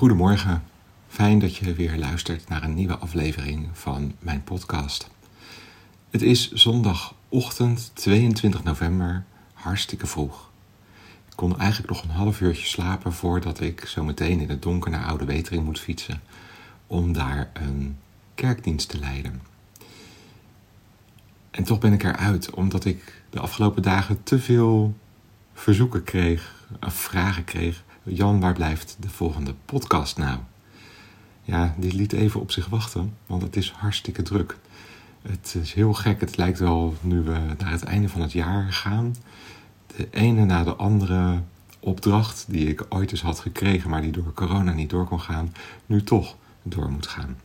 Goedemorgen, fijn dat je weer luistert naar een nieuwe aflevering van mijn podcast. Het is zondagochtend 22 november, hartstikke vroeg. Ik kon eigenlijk nog een half uurtje slapen voordat ik zo meteen in het donker naar Oude Wetering moet fietsen om daar een kerkdienst te leiden. En toch ben ik eruit, omdat ik de afgelopen dagen te veel verzoeken kreeg, vragen kreeg. Jan, waar blijft de volgende podcast nou? Ja, die liet even op zich wachten, want het is hartstikke druk. Het is heel gek, het lijkt wel nu we naar het einde van het jaar gaan. De ene na de andere opdracht die ik ooit eens had gekregen, maar die door corona niet door kon gaan, nu toch door moet gaan.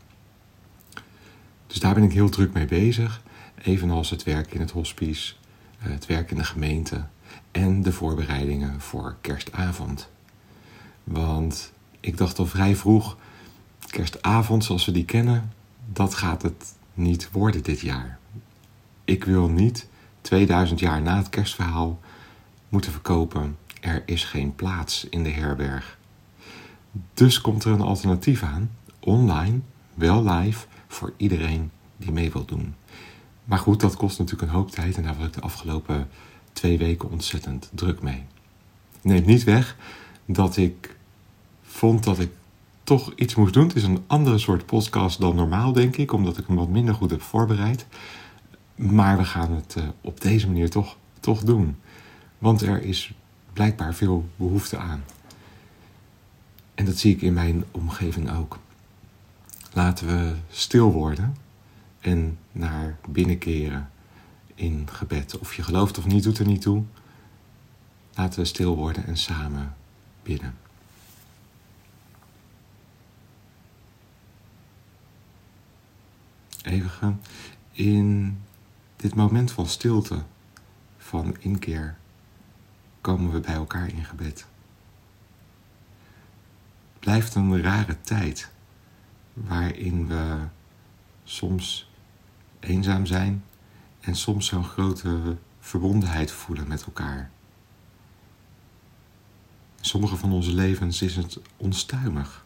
Dus daar ben ik heel druk mee bezig. Evenals het werk in het hospice, eh, het werk in de gemeente en de voorbereidingen voor kerstavond. Want ik dacht al vrij vroeg, kerstavond zoals we die kennen, dat gaat het niet worden dit jaar. Ik wil niet 2000 jaar na het kerstverhaal moeten verkopen. Er is geen plaats in de herberg. Dus komt er een alternatief aan, online, wel live, voor iedereen die mee wil doen. Maar goed, dat kost natuurlijk een hoop tijd en daar was ik de afgelopen twee weken ontzettend druk mee. Neemt niet weg dat ik vond dat ik toch iets moest doen. Het is een andere soort podcast dan normaal, denk ik, omdat ik hem wat minder goed heb voorbereid. Maar we gaan het uh, op deze manier toch, toch doen. Want er is blijkbaar veel behoefte aan. En dat zie ik in mijn omgeving ook. Laten we stil worden en naar binnen keren in gebed. Of je gelooft of niet, doet er niet toe. Laten we stil worden en samen bidden. Eeuwige, in dit moment van stilte, van inkeer, komen we bij elkaar in gebed. Het blijft een rare tijd waarin we soms eenzaam zijn en soms zo'n grote verbondenheid voelen met elkaar. In sommige van onze levens is het onstuimig,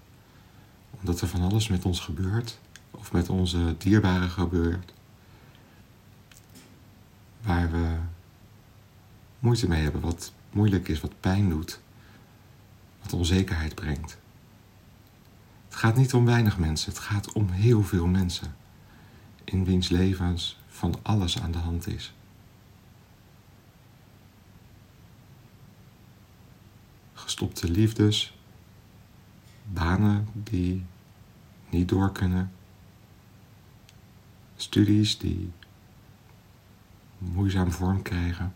omdat er van alles met ons gebeurt of met onze dierbaren gebeurt, waar we moeite mee hebben, wat moeilijk is, wat pijn doet, wat onzekerheid brengt. Het gaat niet om weinig mensen, het gaat om heel veel mensen in wiens levens van alles aan de hand is. Gestopte liefdes, banen die niet door kunnen, studies die moeizaam vorm krijgen.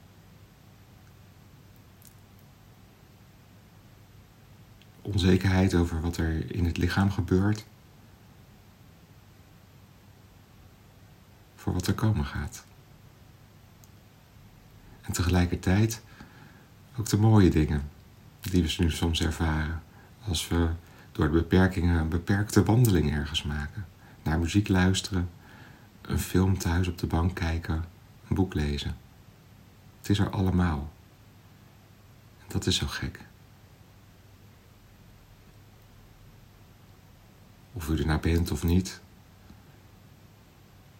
Onzekerheid over wat er in het lichaam gebeurt. voor wat er komen gaat. En tegelijkertijd ook de mooie dingen die we nu soms ervaren als we door de beperkingen een beperkte wandeling ergens maken. Naar muziek luisteren, een film thuis op de bank kijken, een boek lezen. Het is er allemaal. En dat is zo gek. Of u er nou bent of niet,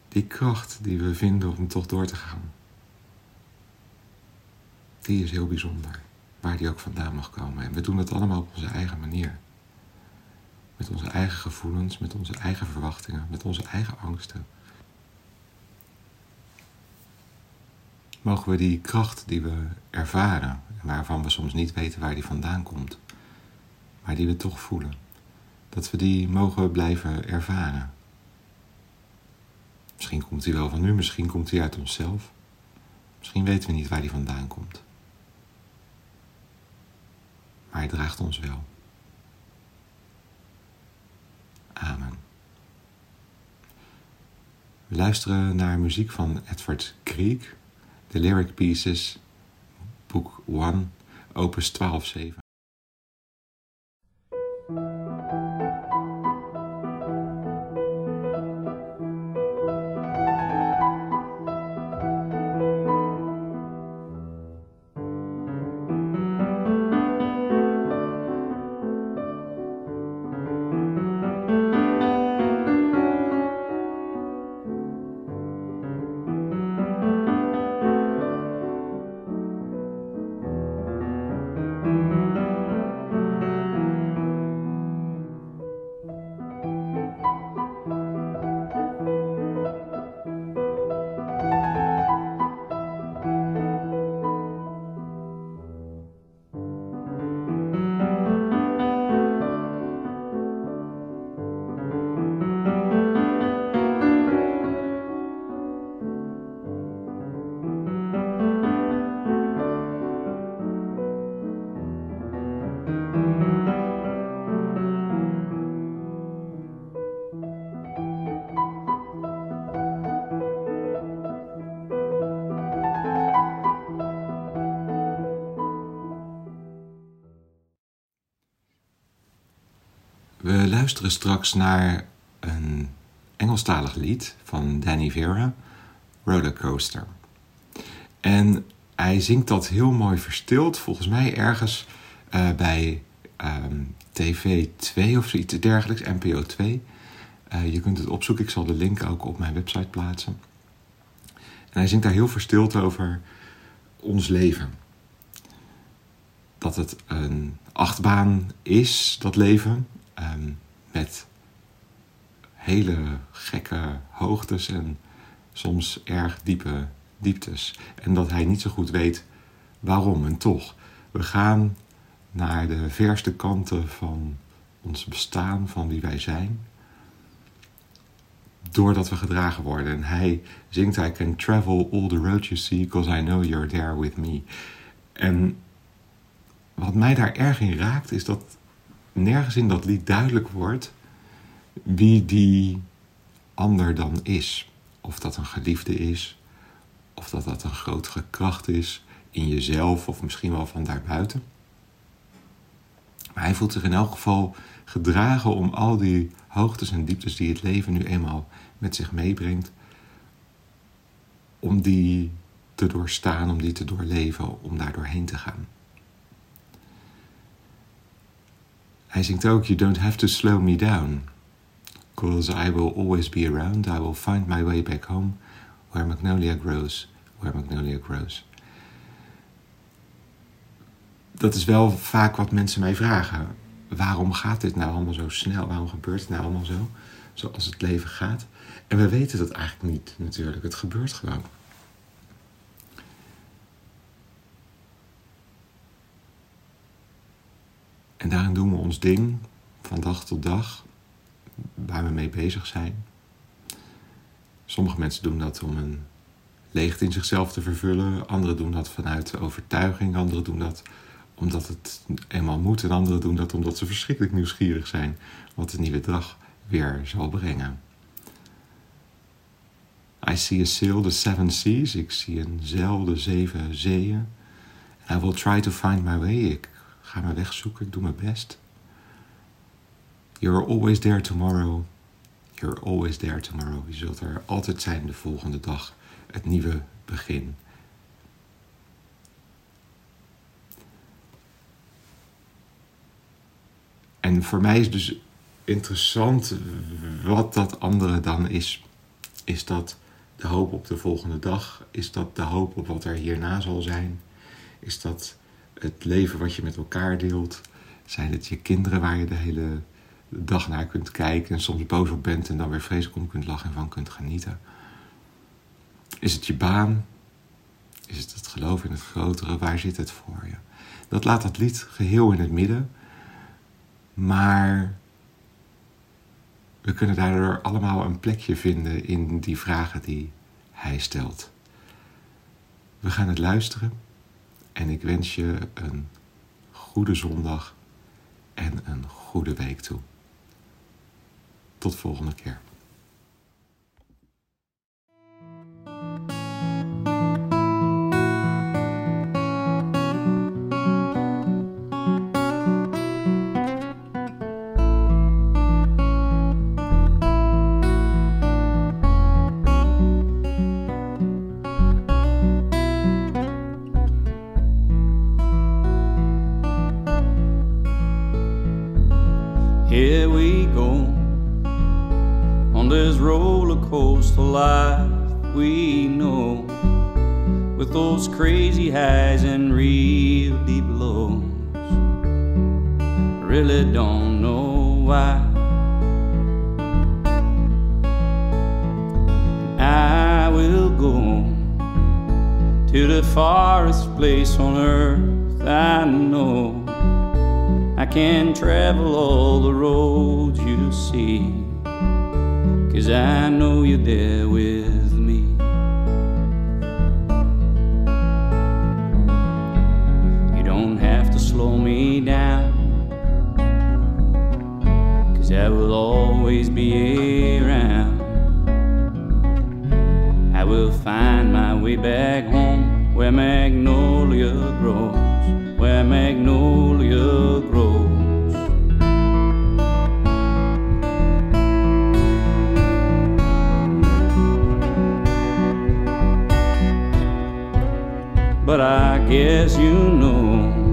die kracht die we vinden om toch door te gaan, die is heel bijzonder, waar die ook vandaan mag komen. En we doen het allemaal op onze eigen manier. Met onze eigen gevoelens, met onze eigen verwachtingen, met onze eigen angsten. Mogen we die kracht die we ervaren, waarvan we soms niet weten waar die vandaan komt, maar die we toch voelen, dat we die mogen blijven ervaren Misschien komt hij wel van nu, misschien komt hij uit onszelf. Misschien weten we niet waar hij vandaan komt. Maar hij draagt ons wel. Amen. We luisteren naar muziek van Edward Grieg, de Lyric Pieces, boek 1, opus 12-7. We luisteren straks naar een Engelstalig lied van Danny Vera, Rollercoaster. En hij zingt dat heel mooi verstild, volgens mij ergens uh, bij um, TV 2 of zoiets dergelijks, NPO 2. Uh, je kunt het opzoeken, ik zal de link ook op mijn website plaatsen. En hij zingt daar heel verstild over ons leven. Dat het een achtbaan is, dat leven, um, met hele gekke hoogtes en soms erg diepe dieptes. En dat hij niet zo goed weet waarom. En toch, we gaan naar de verste kanten van ons bestaan, van wie wij zijn. Doordat we gedragen worden. En hij zingt: I can travel all the roads you see, because I know you're there with me. En wat mij daar erg in raakt, is dat nergens in dat lied duidelijk wordt wie die ander dan is. Of dat een geliefde is, of dat dat een grotere kracht is in jezelf of misschien wel van daarbuiten. Maar hij voelt zich in elk geval gedragen om al die hoogtes en dieptes die het leven nu eenmaal met zich meebrengt, om die te doorstaan, om die te doorleven, om daar doorheen te gaan. Hij zingt ook: You don't have to slow me down, because I will always be around. I will find my way back home, where magnolia grows, where magnolia grows dat is wel vaak wat mensen mij vragen. Waarom gaat dit nou allemaal zo snel? Waarom gebeurt het nou allemaal zo? Zoals het leven gaat. En we weten dat eigenlijk niet natuurlijk. Het gebeurt gewoon. En daarin doen we ons ding van dag tot dag, waar we mee bezig zijn. Sommige mensen doen dat om een leegte in zichzelf te vervullen. Anderen doen dat vanuit overtuiging. Anderen doen dat omdat het eenmaal moet. En anderen doen dat omdat ze verschrikkelijk nieuwsgierig zijn wat de nieuwe dag weer zal brengen. I see a sail the seven seas. Ik zie een zeil de zeven zeeën. I will try to find my way. Ik ga mijn weg zoeken. Ik doe mijn best. You're always there tomorrow. You're always there tomorrow. Je zult er altijd zijn de volgende dag. Het nieuwe begin. En voor mij is dus interessant wat dat andere dan is. Is dat de hoop op de volgende dag? Is dat de hoop op wat er hierna zal zijn? Is dat het leven wat je met elkaar deelt? Zijn het je kinderen waar je de hele dag naar kunt kijken en soms boos op bent en dan weer vreselijk om kunt lachen en van kunt genieten? Is het je baan? Is het het geloof in het grotere? Waar zit het voor je? Dat laat dat lied geheel in het midden. Maar we kunnen daardoor allemaal een plekje vinden in die vragen die hij stelt. We gaan het luisteren en ik wens je een goede zondag en een goede week toe. Tot volgende keer. Crazy highs and real deep lows. Really don't know why. I will go to the farthest place on earth I know. I can travel all the roads you see. Cause I know you're there with me down. Cause I will always be around. I will find my way back home where magnolia grows, where magnolia grows. But I guess you know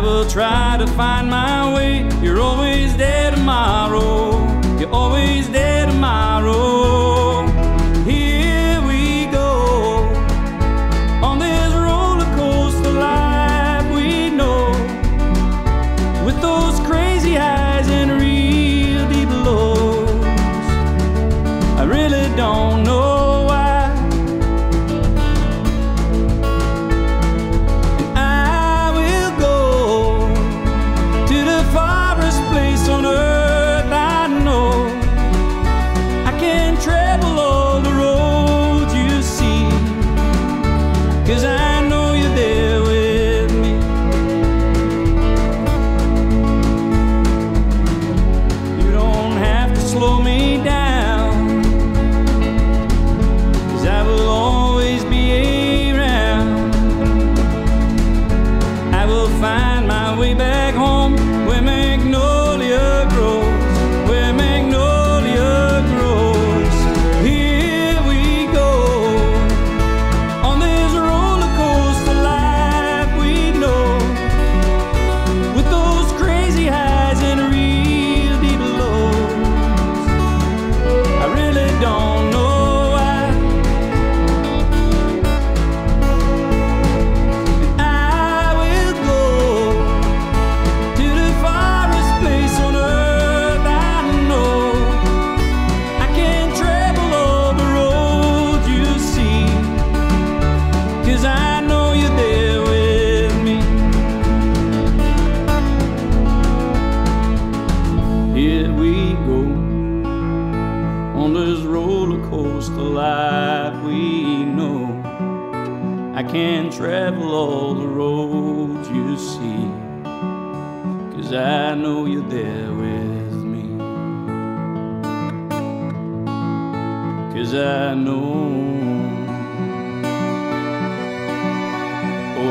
I will try to find my way. You're always there tomorrow. You're always there tomorrow. Here we go on this roller coaster life we know, with those crazy highs and real deep lows. I really don't know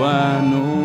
I know.